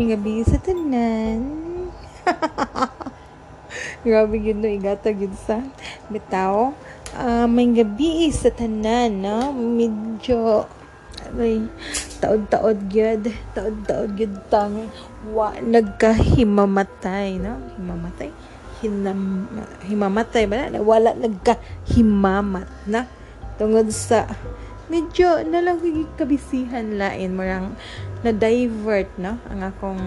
May gabi sa tanan. Grabe yun no, igata yun sa bitaw. Ah, may gabi sa tanan, no? Medyo, ay, taod-taod gyud taod-taod gyud tang wa nagkahimamatay, no? Himamatay? Hinam, himamatay ba na? Wala nagkahimamat na. Tungod sa medyo nalang kabisihan lain marang na divert no? Ang akong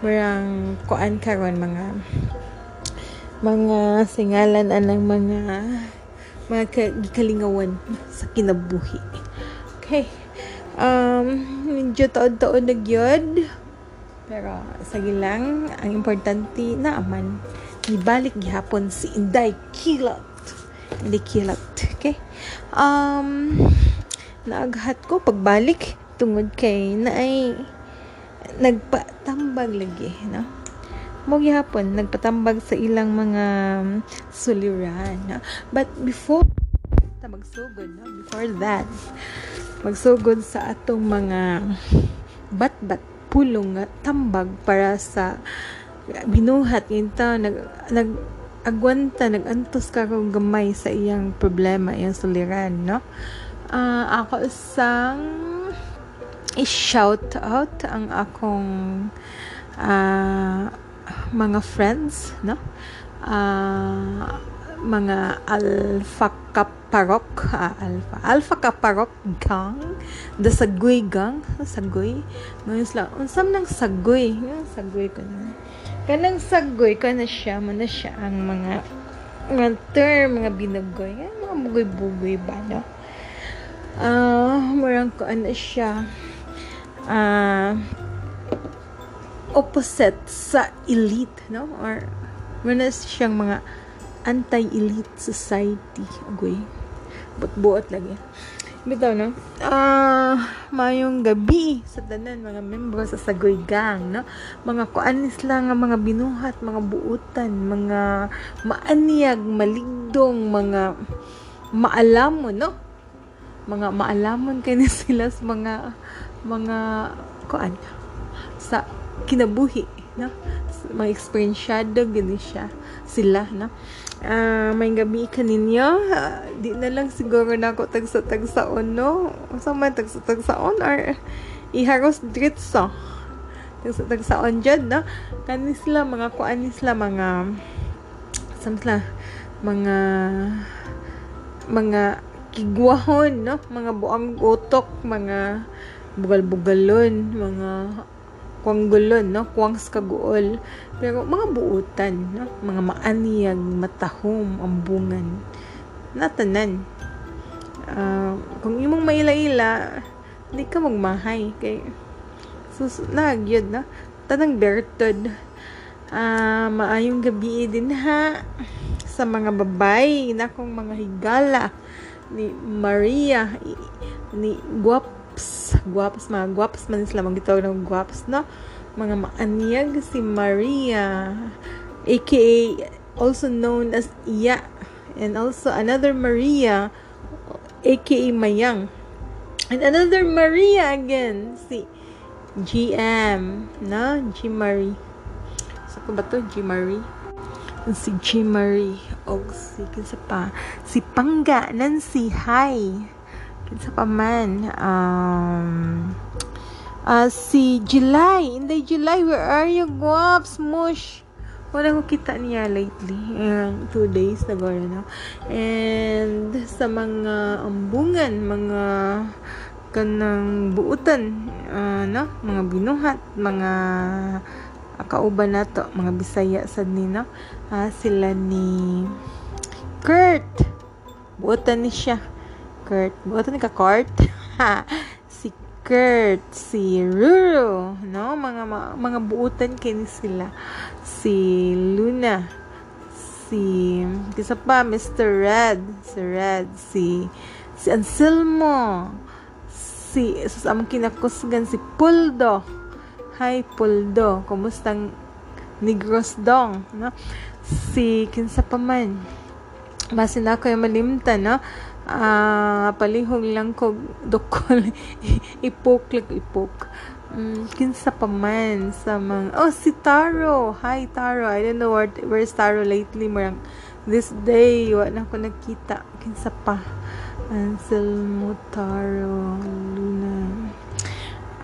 marang kuan karon mga mga singalan anang mga mga kalingawan sa kinabuhi. Okay. Um medyo taon-taon na gyud. Pero sige lang. Ang importante na aman ibalik gihapon si Inday Kilot Inday Kilot okay. Um naaghat ko pagbalik tungod kay na ay nagpatambag lagi no? Mo gihapon nagpatambag sa ilang mga suliran no? but before ta magsugod no? Before that magsugod sa atong mga bat-bat pulong nga tambag para sa binuhat inta nag nag agwanta nagantos ka kung gamay sa iyang problema iyang suliran no? Uh, ako isang i-shout out ang akong uh, mga friends no? Uh, mga alpha kaparok uh, alpha alpha kaparok gang the sagoy gang sagoy. Ngayon sila unsam nang sagoy? Yung sagoy ko na. Kanang sagoy ka na siya mo na siya ang mga mga term mga binugoy mga bugoy-bugoy ba no? Ah uh, marang ko ano siya uh, opposite sa elite no? Or muna siyang mga anti-elite society agoy. Buot-buot lagi. Bitaw no? Ah uh, mayong gabi sa tanan mga membro sa Sagoy Gang no? Mga kuanis lang nga mga binuhat mga buutan mga maanyag maligdong mga maalamon no? Mga maalamon kay sila sa mga mga kuan sa kinabuhi no? Mga experienceado gani siya sila no? Uh, may gabi kaninyo uh, di na lang siguro na ako tagsa-tagsaon no? Sa man tagsa-tagsaon or iharos dritso. Tagsa-tagsaon dyan no? Kani sila mga kuan sila mga samsla mga mga kigwahon no? Mga buang utok mga bugal-bugalon mga kuanggulon no? Kuwangs kaguol. Pero mga buutan no? Mga maaniyag matahom ambungan. Natanan. Uh, kung imong maila-ila di ka magmahay. Kay sus nagyod na tanang bertod. Uh, maayong gabi din ha? Sa mga babay na kong mga higala ni Maria ni Guaps Guaps mga Guaps man sila. Magitawag ng Guaps no? Mga maanyag si Maria aka also known as Iya. And also another Maria aka Mayang. And another Maria again si GM no? G Marie. Sa ko ba to? G Marie? Si G Marie. O si kinsa pa. Si Pangga Nancy Hi kinsa pa man um uh, si July. Inday July where are you guaps? Mush. Wala ko kita niya lately. Um, two days na na and sa mga ambungan mga kanang buutan uh, no? Mga binuhat mga kauban nato mga Bisaya sad ni no? Uh, sila ni Kurt. Buotan ni siya Kurt. Buotan ni ka Kurt? Si Kurt. Si Ruru. No? Mga mga buutan kini sila. Si Luna. Si kisa pa Mr. Red. Si Red. Si si Anselmo. Si sa among kinakusgan si Puldo Hi Puldo kumustang Negros Dong no? Si kinsa pa man? Basin ako yung malimta no palihog lang ko dokol ipok like ipok Mm, kinsa pa man sa mga... Oh, si Taro! Hi, Taro. I don't know where, where's Taro lately. Marang this day, wa na ko nakita. Kinsa pa. Anselmo, Taro, Luna.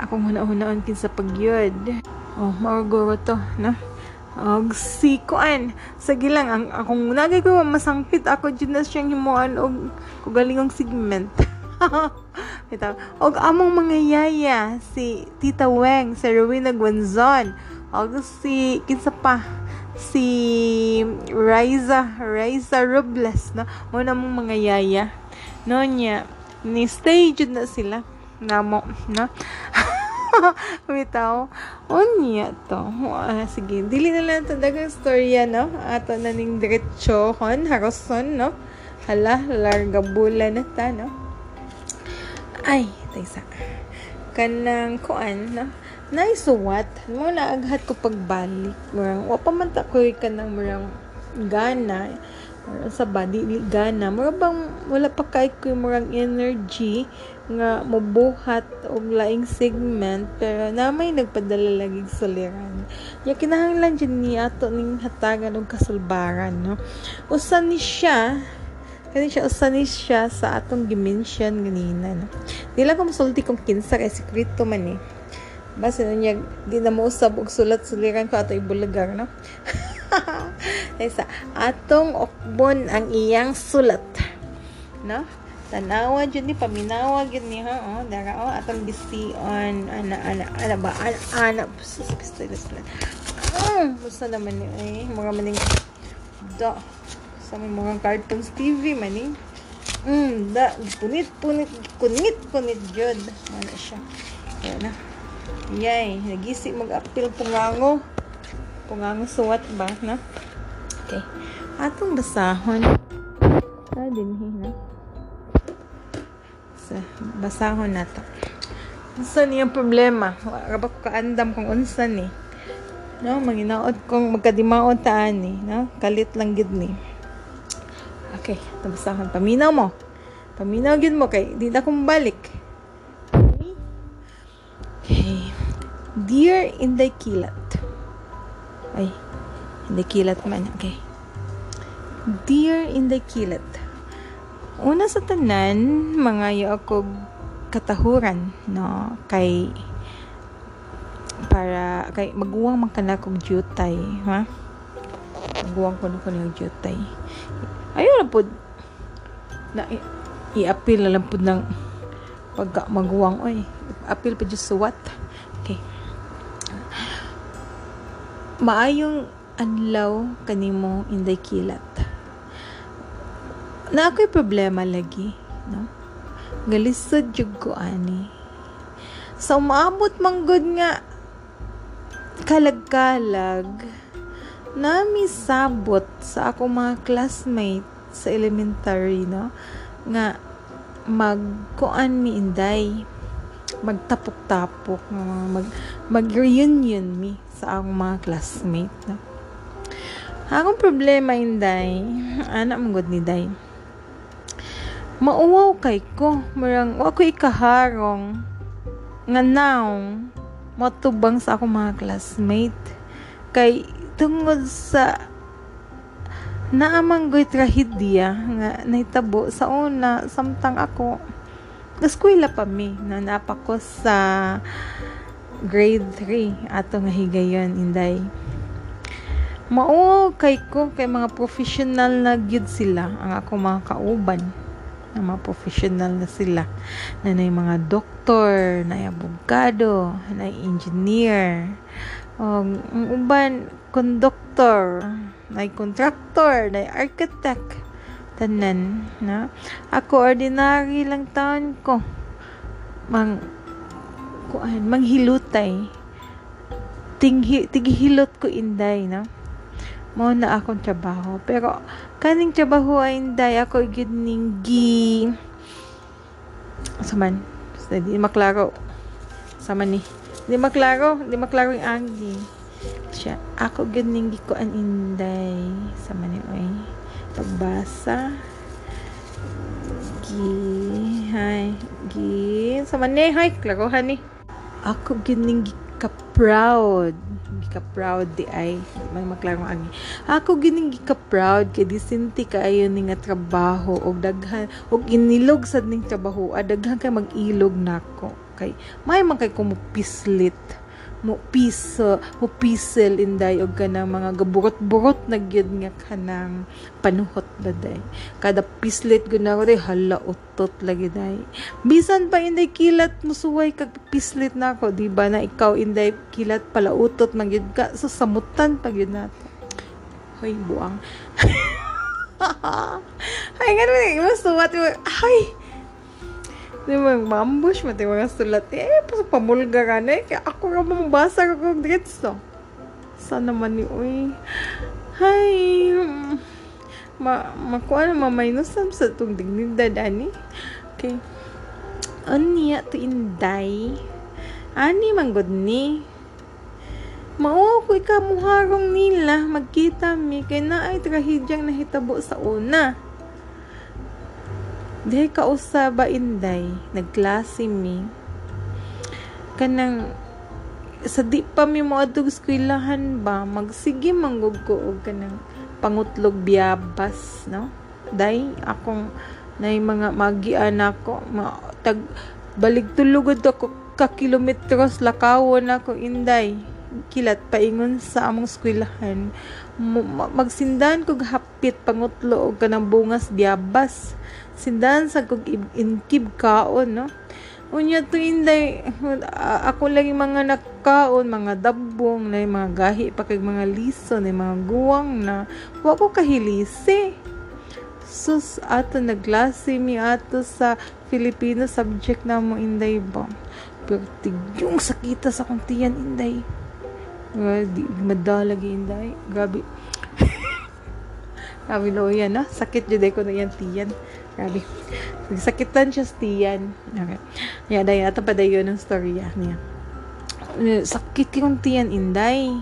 Ako muna-unaan kinsa pagyod. Oh, mauguro to, no? Og si Kuan, sige lang, ang akong nagay ko masangpit ako dyan na siyang himuan og kugalingong segment. Ito. Og among mga yaya, si Tita Weng, si Rowena Guanzon, og si, kinsa pa, si Riza, Riza Robles, no? Muna mong mga yaya. No niya, ni stage na sila. Namo, no? Bitaw. Unya to. Uh, sige, dili na lang ito dagang storya, no? Ato na ning diretsohon, haroson, no? Hala, larga bula na ta, no? Ay, taysa. Kanang kuan, no? Naisuwat. Mo na aghat ko pagbalik. Murang, wa pa man ta ko kanang murang gana. Sa body, gana. Murang bang, wala pa kay ko murang energy nga mubuhat og laing segment pero namay nagpadala lagi suliran ya kinahanglan dyan ni ato ning hatagan og kasulbaran no usa ni siya Kani siya usanis siya sa atong dimension ganina. No? Di lang ko masulti kung kinsa kay sekreto man eh. Basta na niya, di na mo usab og sulat suliran ko ato ibulagar, no? sa atong okbon ang iyang sulat. No? Tanawa dyan ni, paminawa dyan ni, ha? Oh, dara, oh, atong bision, ana, ana, ana ba, ana, ana, pistola, pistola. Ah, basta naman ni, ay, mga maning, da, sa may mga cartoons TV man eh. Mm, da, punit, punit, kunit, punit, jud. Ano siya. Yan na. Yay, nagisi mag-apil pungango. Pungango suwat ba, na? Okay. Atong basahon. Sa din, na? Sa basahon na to. Unsa niya problema? Ba ko kaandam kung unsa ni? No, manginaot kong magkadimaot taan ni, no? Kalit lang gid ni. Okay, tabasahan. Paminaw mo. Paminaw yun mo kay di na kong balik. Okay. Dear Inday Kilat. Ay, Inday Kilat man. Okay. Dear Inday Kilat. Una sa tanan, mga yo ako katahuran, no, kay para kay maguwang man kana kog jutay, ha? Maguwang ko na ko ng jutay. Ayaw lang po na i-appeal na lang po ng pagka maguwang oy appeal pa just so what? Okay. Maayong anlaw kanimo inday kilat na ako'y problema lagi no? Galisod jud ko ani. Sa so, umaabot manggod nga kalag-kalag nami sabot sa ako mga classmate sa elementary no? Nga magkuan mi inday magtapok-tapok mag mag-reunion mi sa akong mga classmate no? Akong problema inday anak mo ni day mauwaw kay ko marang wa ko ikaharong nga now matubang sa akong mga classmate. Kay tungod sa naamang goy trahedya nga nahitabo sa una samtang ako gaskwela pa mi na napa ko sa grade 3 ato nga higayon inday. Mao kay ko kay mga professional na gyud sila ang ako mga kauban ang mga professional na sila na nay mga doktor na abogado na engineer og ang uban konduktor, may contractor, may architect, tanan, na. Ako ordinary lang taon ko. Mang kuan, manghilutay. Tinghi, tigihilot ko inday, no? Mo na akong trabaho. Pero, kaning trabaho ay inday, ako gid ning gi... Saman, di maklaro. Saman ni. Di maklaro, di maklaro yung anggi siya ako ganing ko an inday sa manioy pagbasa. Gi hay gi sa manay hay klarohan ni. Ako gining ka proud gika proud di ay may maklaro agi ako gining gika proud kay disinti kaayo ni nga trabaho og daghan og inilog sad ning trabaho ah, daghan kay mag-ilog nako. Kay may man kay kumupislit mo piso mo pisel inday og kanang mga gaburot-burot na gyud nga kanang panuhot ba day. Kada pislit gud na day hala utot lagi day. Bisan pa inday kilat mo suway kag pislit na ako di ba na ikaw inday kilat pala utot man gyud ka so samutan pa gyud nato hoy buang ay ganun eh mas suwat ay Di ba, mambush mo, di mga sulat. Eh, pa pamulga ka na eh. Kaya ako nga mamabasa ka kong dito. Sana naman ni, uy. Hi. Ma, makuha na mamaynusan sa itong dignidad, ani. Okay. Aniya to inday. Ani man god ni. Mao ko ikamuharong nila magkita mi kay na ay trahedyang nahitabo sa una. Dihay ka usaba inday, nagklase mi. Kanang sa di pa mi mo adug eskwelahan ba, magsige manggug ko og kanang pangutlog biyabas, no? Day akong nay mga magian ako, ma, tag balik tulugod ako ka kilometros lakawon ako inday kilat paingon sa among eskwelahan magsindan kog hapit pangutlo og kanang bungas diabas sindan sa kog inkib kaon no? Unya to inday ako lang yung mga nakaon mga dabong na mga gahi pa kay mga liso na mga guwang na wa ko kahilisi. Sus ato naglasi mi ato sa Filipino subject na mo inday ba? Pero tigyong sakita sa kuntiyan inday. Uh, di madalagi inday. Grabe. Grabe lo yan ha? Sakit jud ko na yan tiyan Grabe. Nagsakitan siya tiyan. Okay. Yeah, dahil ato pa dayo ng story niya. Sakit yung tiyan, inday.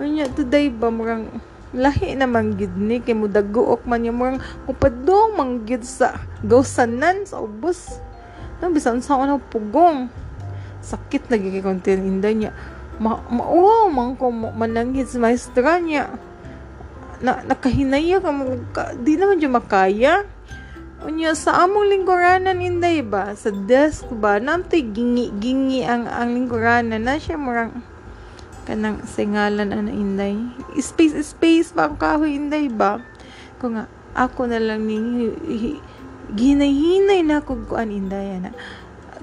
Unya, today ba, murang lahi naman gid ni kay mudaguok man yung murang upadong manggid sa gawsanan sa ubos. No, bisan sa ako pugong. Sakit lagi kay kontin inday niya. Ma, ma wow, man ko mananghid sa maestra niya. Na, nakahinaya ka, ka di naman dyan makaya Unya sa among lingkuranan inday ba? Sa desk ba? Namtoy gingi gingi ang ang lingkuranan. Na siya murang kanang singalan ana inday? Space space ba ang kahoy inday ba? Ko nga ako na lang ni ginahinay na ko kuan inday ana.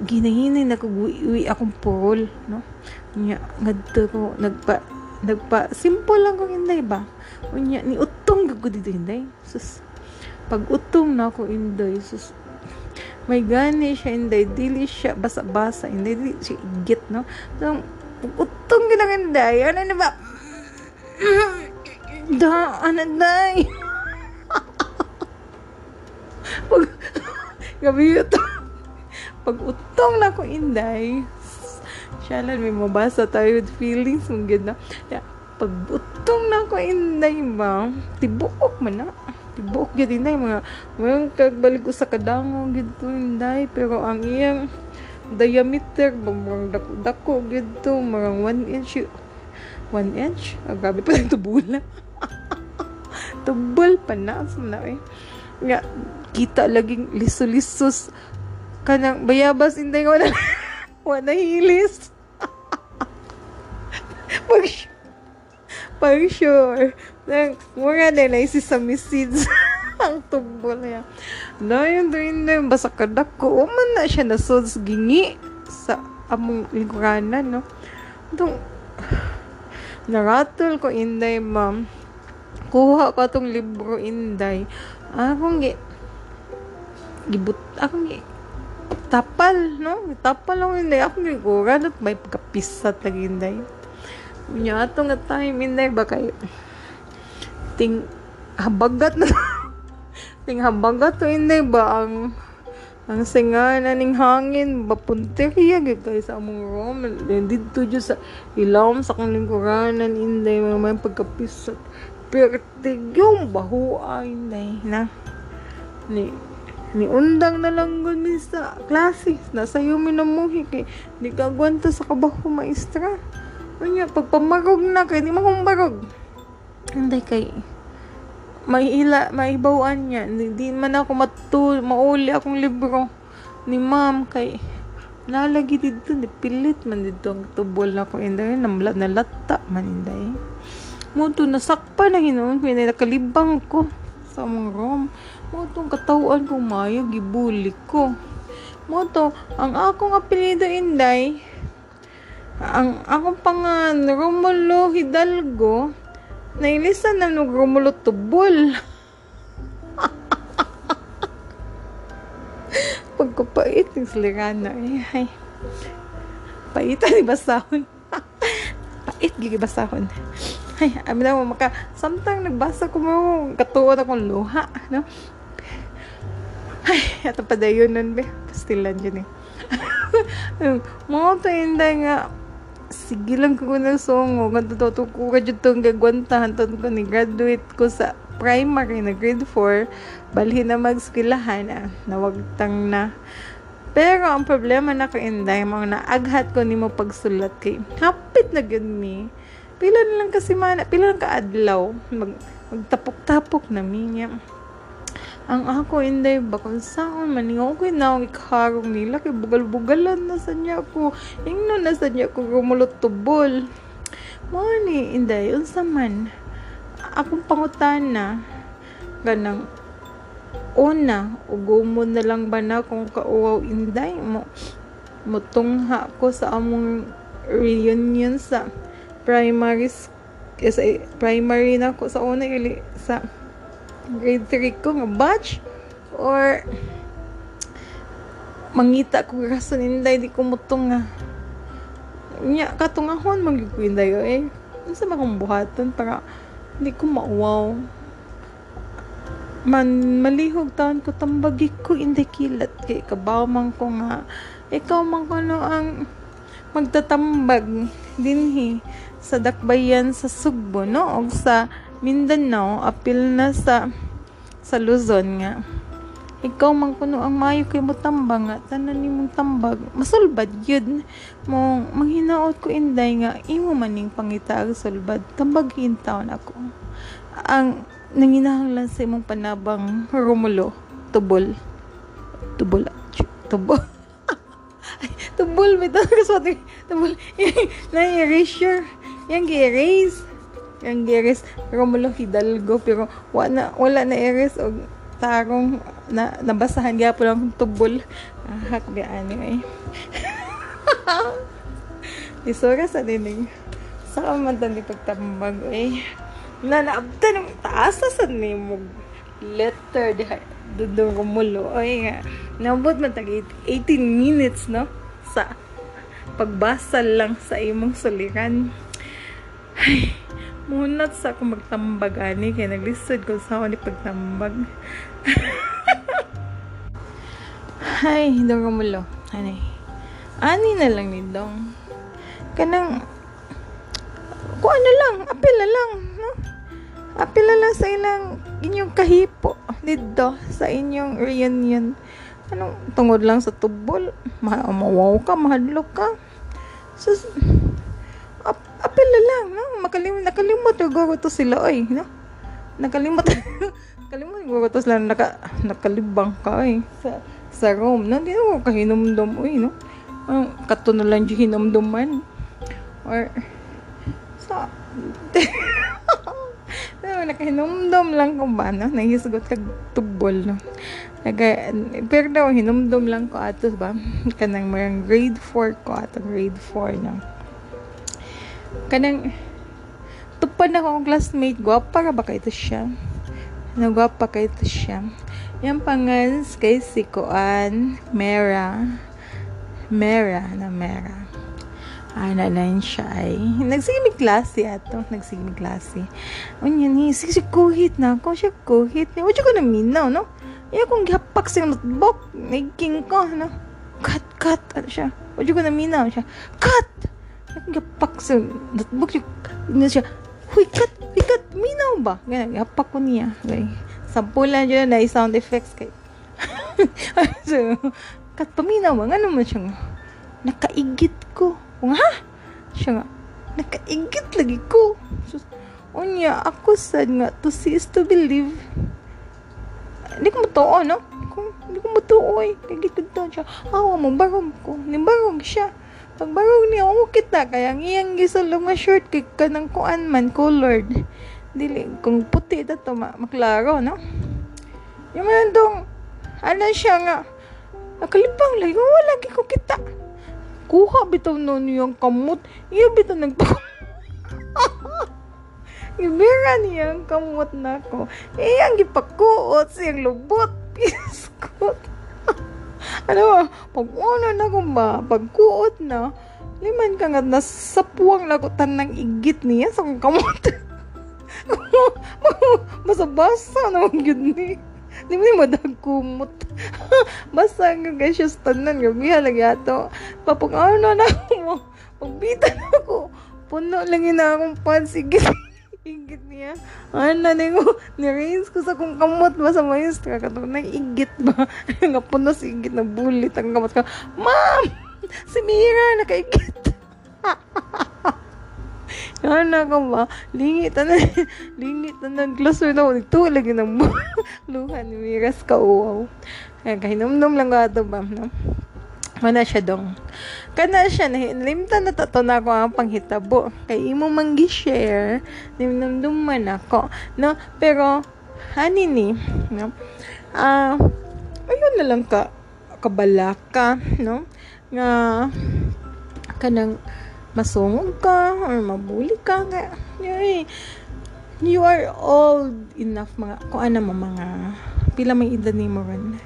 Ginahinay na ko wi akong purol no? Nya ngadto ko nagpa nagpa simple lang ko inday ba? Unya ni utong gud dito inday. Sus pag utong na ako inday. Sus. May gani siya inday. Dili siya basa-basa inday. Dili siya igit no? So pag utong ginang inday. Ano na ba? Da ano day pag gabi ito pag utong na ako inday. Siya lang may mabasa tayo with feelings. Mong ganda. Yeah, pag utong na ako inday ba tibuok man na tibok gid inday mga mga kagbalik ko sa kadango to inday. Pero ang iyang diameter bang dako, dako gid to mga 1 inch 1 inch? Ang gabi pa ito bula tubol pa na na eh. Nga kita laging liso-lisos. Kanang bayabas inday nga wala wala hilis. Pag pag sure Mga nila isi sa message. ang tubo na yan. Na yun doon na yung basa kadak ko. Uman na siya nasod sa gingi sa among lingkuranan, no? Itong, naratol ko inday, ma'am. Kuha ko itong libro inday. Akong gi, gibut, akong gi, tapal, no? Tapal lang inday. Akong giguran at may pagkapisat lagi inday. Nya ato nga time inday ba kayo? Ting habagat na. Ting habagat to hindi ba? Ang ang singa na ning hangin bapunteriya gid kay sa among room. Dito jud sa ilawom sa kang lingkuranan inday mga may pagkapisat pertig yung baho ay inday na. Ni ni undang na lang gud mi sa klase nasa iyo mi namuhi kay di ka sa kabaho maestra. Unya pagpamarog na kay di makumbarog hindi kay may ila maibawan niya di man ako matu mauli akong libro ni ma'am kay nalagi dito di pilit man dito ang tubol na ko inday namla nalata man inday mo to nasakpa na hinuon pinay nakalibang ko sa mga room. Mo tong katawaan ko mayo gibuli ko. Mo to ang akong apelyido inday ang akong pangan Romulo Hidalgo nailisan na nung Romulo Tubol pagkapait ng silirana eh ay. Paitan ni basahon. Pait gigi basahon. Ay amin na mo maka samtang nagbasa ko mo katuon akong luha no? Ay, ito pa dayon nun, be. Pastilan dyan eh. Mga tayo nga, sige lang ko na songo. Nga totoo ko ka dyan itong gagwantahan. Totoo ko ni graduate ko sa primary na grade 4. Balhin na magskilahan. Ah, nawagtang na. Pero ang problema na ka inday, mga naaghat ko ni mo pagsulat kay hapit na gud mi. Pila na lang kasi mana, pila lang ka adlaw. Mag, magtapok-tapok na mi niya ang ako inday ba kung saan man. Okay na ikarong nila kay bugal-bugalan na sa niya ko ingno na sa niya ko rumulot tubol. Mo ni inday unsa man. Akong pangutana ganang una ugumon na lang ba na kung kauwaw inday? Mo mutungha ko sa among reunion sa primary eh, sa primary na ko sa una ili sa grade 3 ko nga batch. Or mangita ko rason inday di ko mutong nga nya katungahon magyug inday eh unsa ba kong buhaton para di ko mauwaw. Man malihog taon ko tambagi ko inday kilat kay kabaw man ko nga. Ikaw man ko no ang magtatambag dinhi sa dakbayan sa Sugbo no? Og sa Mindanao apil na sa sa Luzon nga. Ikaw man kuno ang mayo kay mo tambang nga tanan nimong tambag. Masulbad yun. Mo manghinaot ko inday nga imo maning pangitaag sulbad. Tambag taon ako. Ang nanginahanglan sa imong panabang Romulo tubol. Tubol tubol tubol. May tanong tubol. Na erasure yung gi-erase ang Geres Romulo Hidalgo pero wala wala na Eres og tarong na nabasahan gyapon lang tubol. Ahak bi ani ay Isura sa dinig sa man ni pagtambag ay na naabta ng taas sa nimo letter diha dudong Romulo ay nga. Nabot man tag 18 minutes no? Sa pagbasa lang sa imong suliran. Ay Munat sa ako magtambag ani kaya naglisod ko sa ako ni pagtambag. Hay, dong kamulo. Ani. Ani na lang ni dong. Kanang ko ano lang, apila lang, no? Apila lang sa ilang inyong kahipo dito sa inyong reunion. Anong tungod lang sa tubol? Ma mawaw ka, mahadlok ka. So, apel na lang, no? Makalimut, nakalimot to sila, oy, no? Nakalimot, nakalimot to sila, naka, nakalibang ka, oy, sa, sa room, no? Hindi mo kahinumdum, oy, no? Um, kato na lang yung hinumduman. Or, sa, no, nakahinumdum lang ko ba, no? Nahisgot kag tubol, no? Naga, pero daw, hinumdum lang ko ato, ba? Kanang marang grade 4 ko ato, grade 4, no? Kanang tupad na akong classmate gwapa ra ba kay ito siya? Nagwapa kay ito siya. Yung pangans kay si Kuan Mera. Mera na Mera. Ana lang siya ay. Nagsigimig klase ato. Nagsigimig klase. Unya ni sige kuhit na ako siya kuhit ni wala ko na minaw no? Iya kong gihapak sa notebook nagking ko no? Cut cut ano siya? Wala ko na minaw siya. Cut gapak sa notebook na siya huikat huikat minaw ba ganyan gapak ko niya okay. sampulan dyan na sound effects kay so, kat paminaw, nga naman siya nga, nakaigit ko. O nga, siya nga, nakaigit lagi ko. So, unya, ako sad nga, to see is to believe. Hindi ko matuo, no? Kung, hindi ko matuo, eh. Kagit ko siya. Awa mo, barog ko. Nimbarog siya. Pag barog niya, ako kita. Kaya ngiyang gisulong nga short kay ka ng kuan man, colored. Dili, kung puti na to, maklaro, no? Yung man dong, ano siya nga, nakalibang lang, wala ko kita. Kuha bitaw nun yung kamot. Iya bitaw nagpa... Ibira niya ang kamot na ko. Iyang gipakuot siyang lubot. Piskot. Ano, pag ano na ba, pagkuot na, liman ka nga nasapuang lagutan ng igit niya sa kamot. Basa-basa naman yun ni. Di mo ni madagkumot. Basta nga guys, siya tanan nga. Biha lagi ato. Papag ano na mo. Pagbita na ako. Puno lang ina akong pansigit. igit niya. Ano na ko, ni-raise ko sa kung kamot ba sa maestra. Kato na igit ba? nga puno si igit na bulit. Ang kamot ka, Ma'am! Si Mira, nakaigit. Ano ka ba? Lingit na lingit na ng glass na ako. Ito lagi ng luha ni Miras ka uwaw. Kaya kahinumdum lang ka ito ba? No? Mana siya dong. Kana siya, nalimta na tato na ako ang panghitabo. Kay imo manggi share, nimnamdum man ako. No? Pero, hani ni, no? Ah, uh, ayun na lang ka, kabalaka, no? Nga, kanang, masungog ka, or mabuli ka, nga, yun, you are old enough, mga, ano mo, mga, pila may edad ni mo ron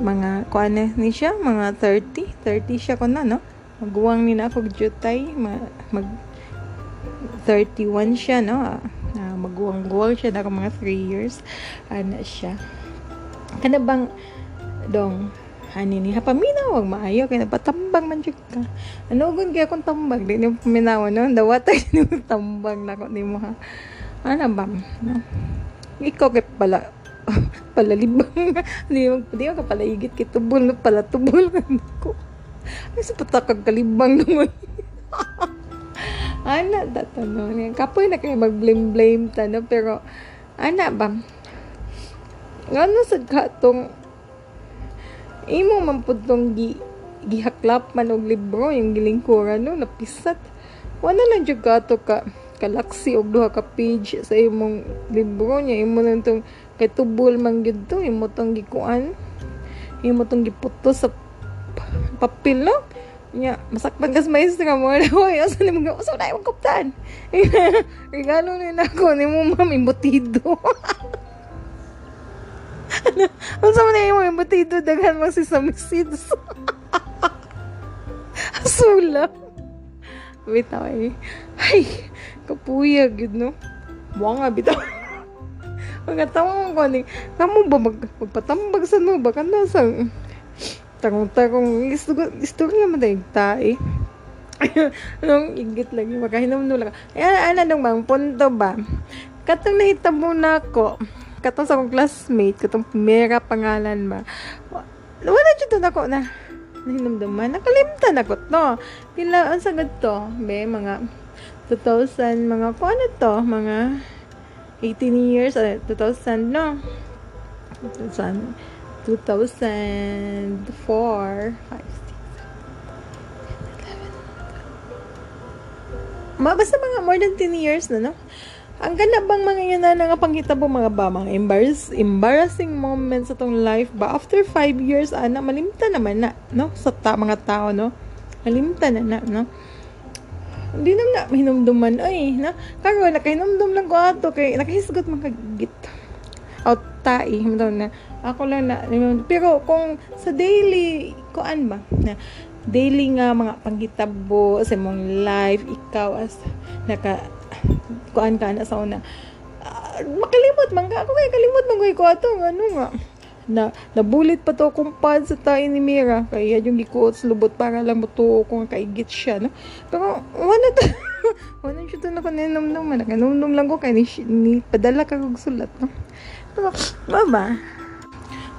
mga kuan ni siya? Mga 30 30 siya ko na no? Maguwang ni na ako jutay. Mag 31 siya no? Uh, maguwang-guwang siya na mga 3 years. Ana siya? Kana bang dong ani ni hapamina wag maayo kay napatambang man jud ka. Ano gun kay akong tambag di ni paminaw no? Dawatay ni tambang nako nimo ha? Ana bam no? Ikaw kay pala palalibang hindi mo hindi mo kapalaigit kay tubol no? Pala tubol ko ay sa patakag kalibang naman. Ana dato no kapoy na kay mag blame blame ta no? Pero ana ba? Ngano sa katong imo man tong gi gihaklap man og libro yung gilingkuran no? Napisat. Wala lang kato ka kalaksi og duha ka page sa imong libro niya. Imo nang tong kay tubol man gyud to imo gikuan. Imo tong giputo sa papel no? Nya masaktan kas maestra mo. Na hoy asa ni mga usa na imong regalo ni nako ni mo ma'am imbutido. Unsa man imong imbutido daghan mo si samisids. Asula Bitaw ay Ay Kapuya gid no? Buwa nga bitaw Pagkatawa ko ni, kamu ba mag, magpatambag sa no ba? Kana sa, tarong-tarong, istorya mo dahil tae. Nung igit lagi, makahinom no lang. Ayan, ano nung bang punto ba? Katong nahitabo na ako, katong sa akong classmate, katong Mera pangalan ba. Wala dito na ako na, nahinamdaman, nakalimtan ako to. Pila, ang sagad to, be, mga 2000, mga, kung ano to, mga 18 years, uh, 2000, no? 2000, 2004, 5, 6, 11, basta mga more than 10 years na, no? Ang ganda bang mga yun na nga panghitabo mga ba, mga embarrass, embarrassing moments sa tong life ba? After 5 years, ana, malimta naman na, no? Sa ta, mga tao, no? Malimta na na, no? Hindi naman na hinumduman ay na karon nakahinumdum lang ko ato kay nakahisgot man kagit. Out tai na. Ako lang na pero kung sa daily kuan ba na daily nga mga panghitabo sa mong life ikaw as naka kuan ka na sa una uh, makalimot man ka. Ako kay kalimot man ko ato ano nga na nabulit pa to kung pad sa tayo ni Mira. Kaya yung gikuot sa lubot para lang mutuo kung kaigit siya no? Pero wala to. Wala siya to na kaninom naman nakanomnom lang ko kay ni, ni padala ka kong sulat no? Pero baba.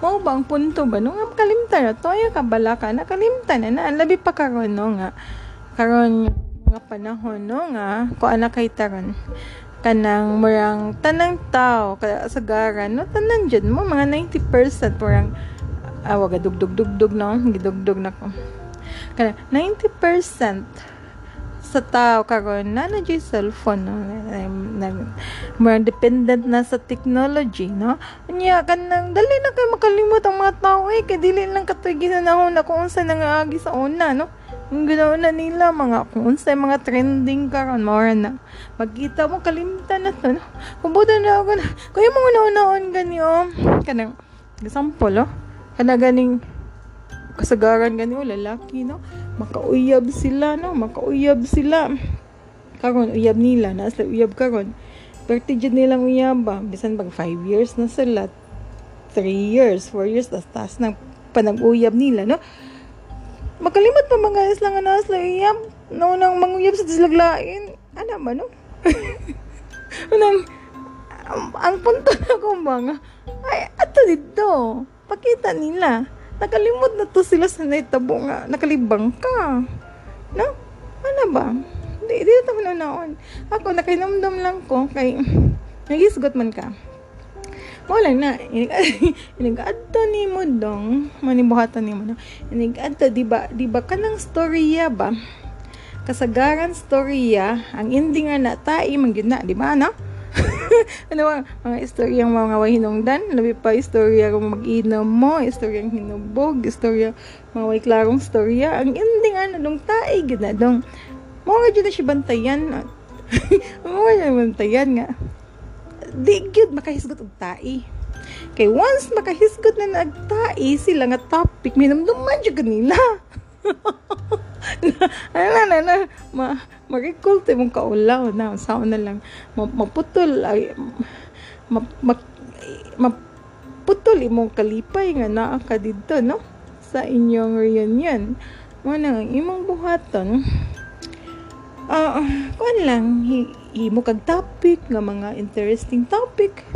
Mao ba ang punto ba? No nga kalimtan na to ay kabala ka. Na kalimtan na na labi pa karon no nga. Karon mga panahon no nga ko anak kay taron kanang murang tanang tao kaya sagaran no tanan jud mo mga 90% murang ah waga dugdug dugdug no gidugdug na ko. Kana 90% sa tao karon na na jud cellphone no murang dependent na sa technology no. Unya kanang dali na kay makalimot ang mga tao eh kay dili lang katoy ginanahon na kung unsa nangaagi sa una no ang ginawa na nila mga kung unsay mga trending karon mao na. Magkita mo kalimtan na to no? Kubuda na ako na kaya mo una-unaon gani oh. Kanang example oh. Kana ganing kasagaran gani oh lalaki no? Makauyab sila no? Makauyab sila. Karon uyab nila na sa uyab karon. Perti jud nilang uyaba. Bisan pag 5 years na sila 3 years 4 years tas tas nang panag-uyab nila no makalimot pa mga islang anas la uyab no nang manguyab sa tislaglain ana ba no? Nang ang, ang punto na ko mga. Ay ato dito. Pakita nila. Nakalimot na to sila sa naitabo nga. Nakalibang ka. No? Ano ba? Di di na tayo naon ako nakinomdom lang ko kay nagisgot man ka wala na inigadto ni mo dong. Manibuhatan ni mo no? Inigadto di ba di ba kanang storya ba? Kasagaran storya ang ending nga na tai man na di ba no? Ano ba, mga istorya ng mga wahinongdan, labi pa istorya kung mag-inom mo, istorya ng hinubog, istorya, mga way klarong istorya, ang ending ano, dong tae, gina dong, mo nga na siya bantayan, mo nga bantayan nga, di gyud makahisgot og tae. Kay once makahisgot na nagtae sila nga topic, minumduman jud kanila. ano na na ma to mong kaulaw na. Sao na lang ma, maputol ay ma, ma, imong kalipay nga naa ka didto no? Sa inyong reunion. Mo na imong buhaton. Ah uh, kuan lang hi, himo kag topic nga mga interesting topic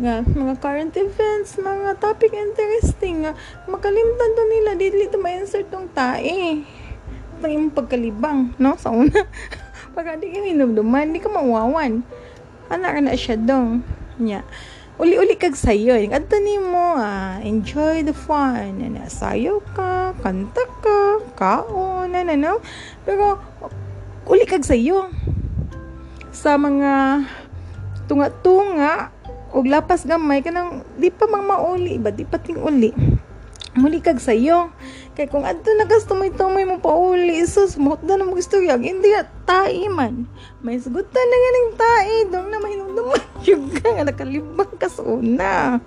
nga mga current events, mga topic interesting nga makalimtan to nila dili to ma-insert tong tae ng imong pagkalibang, no? Sa una. Pagka di ka hinumduman, di ka mawawan. Anak na siya dong. Nya. Uli-uli kag sayo. Adto ni mo, ah, enjoy the fun. Na sayo ka, kanta ka, kaon, na, no? Pero, uli kag sayo. Sa mga tunga-tunga, og lapas gamay kanang di pa mang mauli ba? Di pa ting uli. Muli kag sayo. Kay kung adto na tumoy-tumoy mo pa uli sus mo na mo istorya hindi at tae man. May sugutan na nga ng tae dong na mahinumduman yung ka nga nakalibang ka sa una.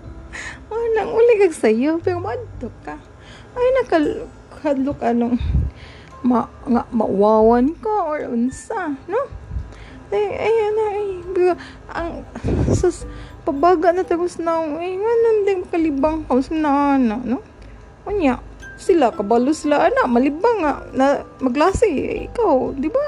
Oh, nang uli kag sayo pero madto ka. Ay nakadlok anong ma nga mawawan ka or unsa no ay ayan ay ang sus pabaga na tapos na eh nga nandang kalibang house na ana no? Unya, sila kabalo sila. Ana malibang nga na maglasi eh, ikaw di ba?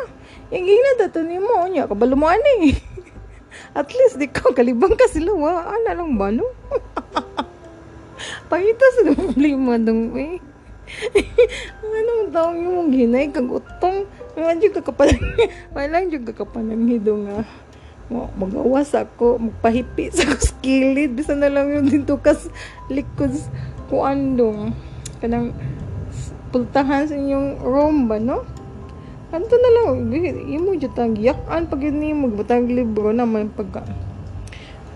Yung gina dato ni mo unya kabalo mo ani at least di ko kalibang ka sila wa ana lang ba no? Pangita sa problema dong eh. Ano daw yung ginay kag utong Medyo kakapalang, may lang yung kakapalang hido nga magawas ako, magpahipi sa skilid, bisa na lang yun dito kas likod ko andong kanang pultahan sa inyong room ba, no? Kanto na lang, imo dyan tang yakan pag yun mo, butang libro na may pagka.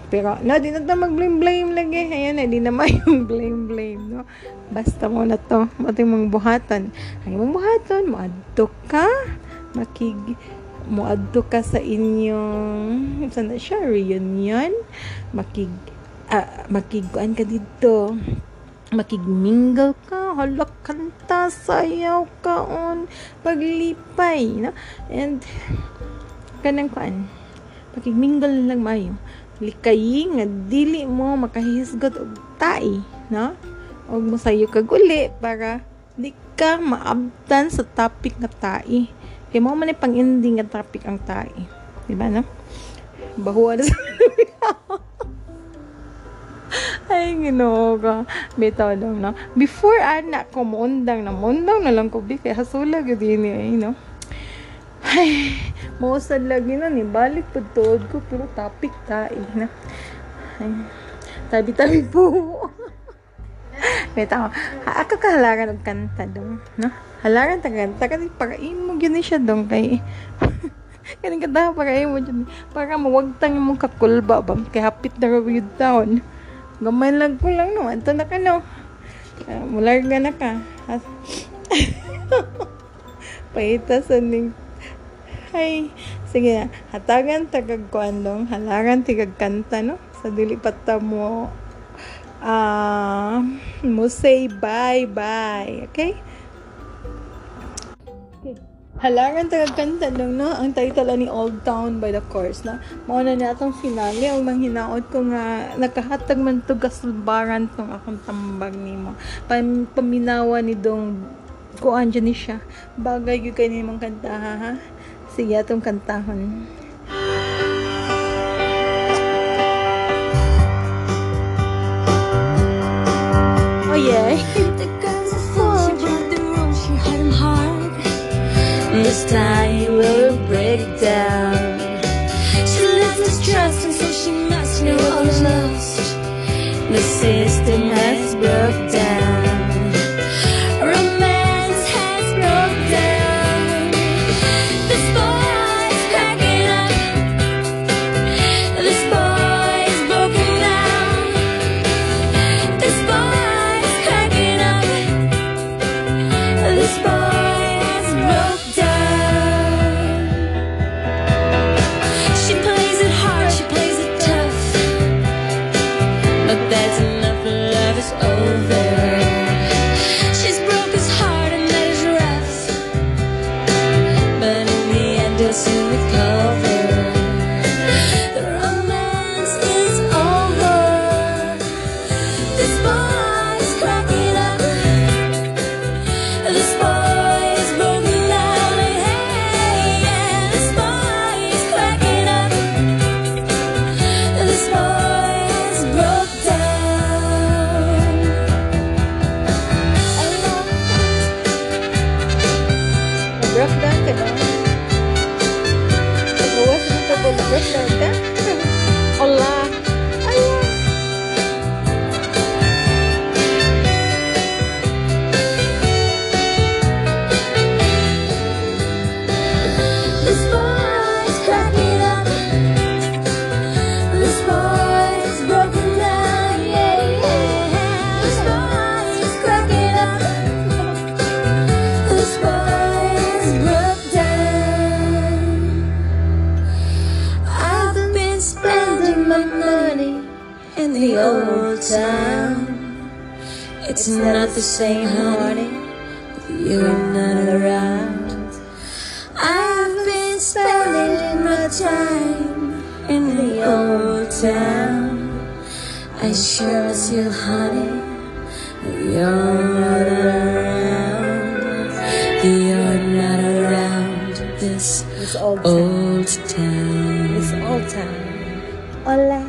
Pero, na, di na mag-blame-blame lagi. Ayan na, di yung blame-blame, no? Basta mo na to, ating mong buhatan. Ang mong buhatan, maadto ka, makig, muadto ka sa inyong, saan na siya, reunion, makig, ah, makiguan ka dito, makigmingle ka, halak kanta, sayaw ka on, paglipay, no? And, kanang kuan, makigmingle lang mayo. Likayi nga, dili mo makahisgot og tai, no? Og masayo kag uli para di ka maabtan sa topic nga tai. Kaya mo man pang ending nga topic ang tai. Di ba, no? Bahuwa sa Ay, ginoo ka. Bitaw lang na. Before anak ko, muundang na. Muundang na lang ko, bi. Kaya hasulag yun din eh, no? Ay, mausad lagi na ni. Balik po tuod ko, pero topic tayo na. Ay, tabi-tabi po. Bitaw, ako kahalagan ng kanta dong, no? Halagan ta kanta, kasi pakain mo yun siya dong kay... Kaning kanta pakain mo dyan. Para mawagtang yung kakulba ba? Kaya hapit na raw yung taon. Gamay lang ko lang no. Anto na ka no. Uh, mularga na ka. Paitasan ning Ay, sige na. Hatagan tagag kuandong, halagan tigag kanta, no? Sa dili pata mo, uh, mo say bye-bye, okay? Halangan tagad kanta nung no, ang title ni Old Town by the Course na mao na natong finale ang manghinaot ko nga nakahatag man to gasulbaran tong akong tambag nimo. Pam, paminawa ni dong kuan ni siya. Bagay gyud kay nimong kanta ha. ha? Sige atong kantahon. Oh yeah. This time will break down. She left us trust, and so she must know all is lost. The system has broke down. that's enough. Love is over. The old town. It's not the same, honey, you're not around. I've been spending my time in the old town. I sure miss you, honey, you're not around. You're not around this, this old town. Old town. This old town. Hola.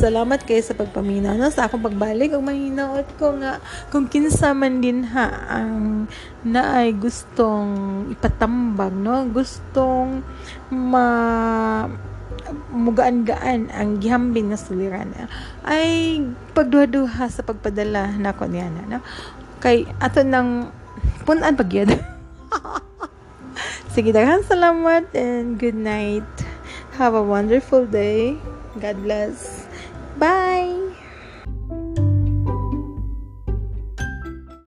Salamat kay sa pagpaminaw no? Sa akong pagbalik og mahinaot ko nga kung kinsa man din ha ang naay gustong ipatambag no? Gustong ma mugaan-gaan ang gihambing na suliran. Ay pagduha-duha sa pagpadala nako niya na no? kay ato nang punan pagyad sige daghan salamat and good night. Have a wonderful day. God bless Bye!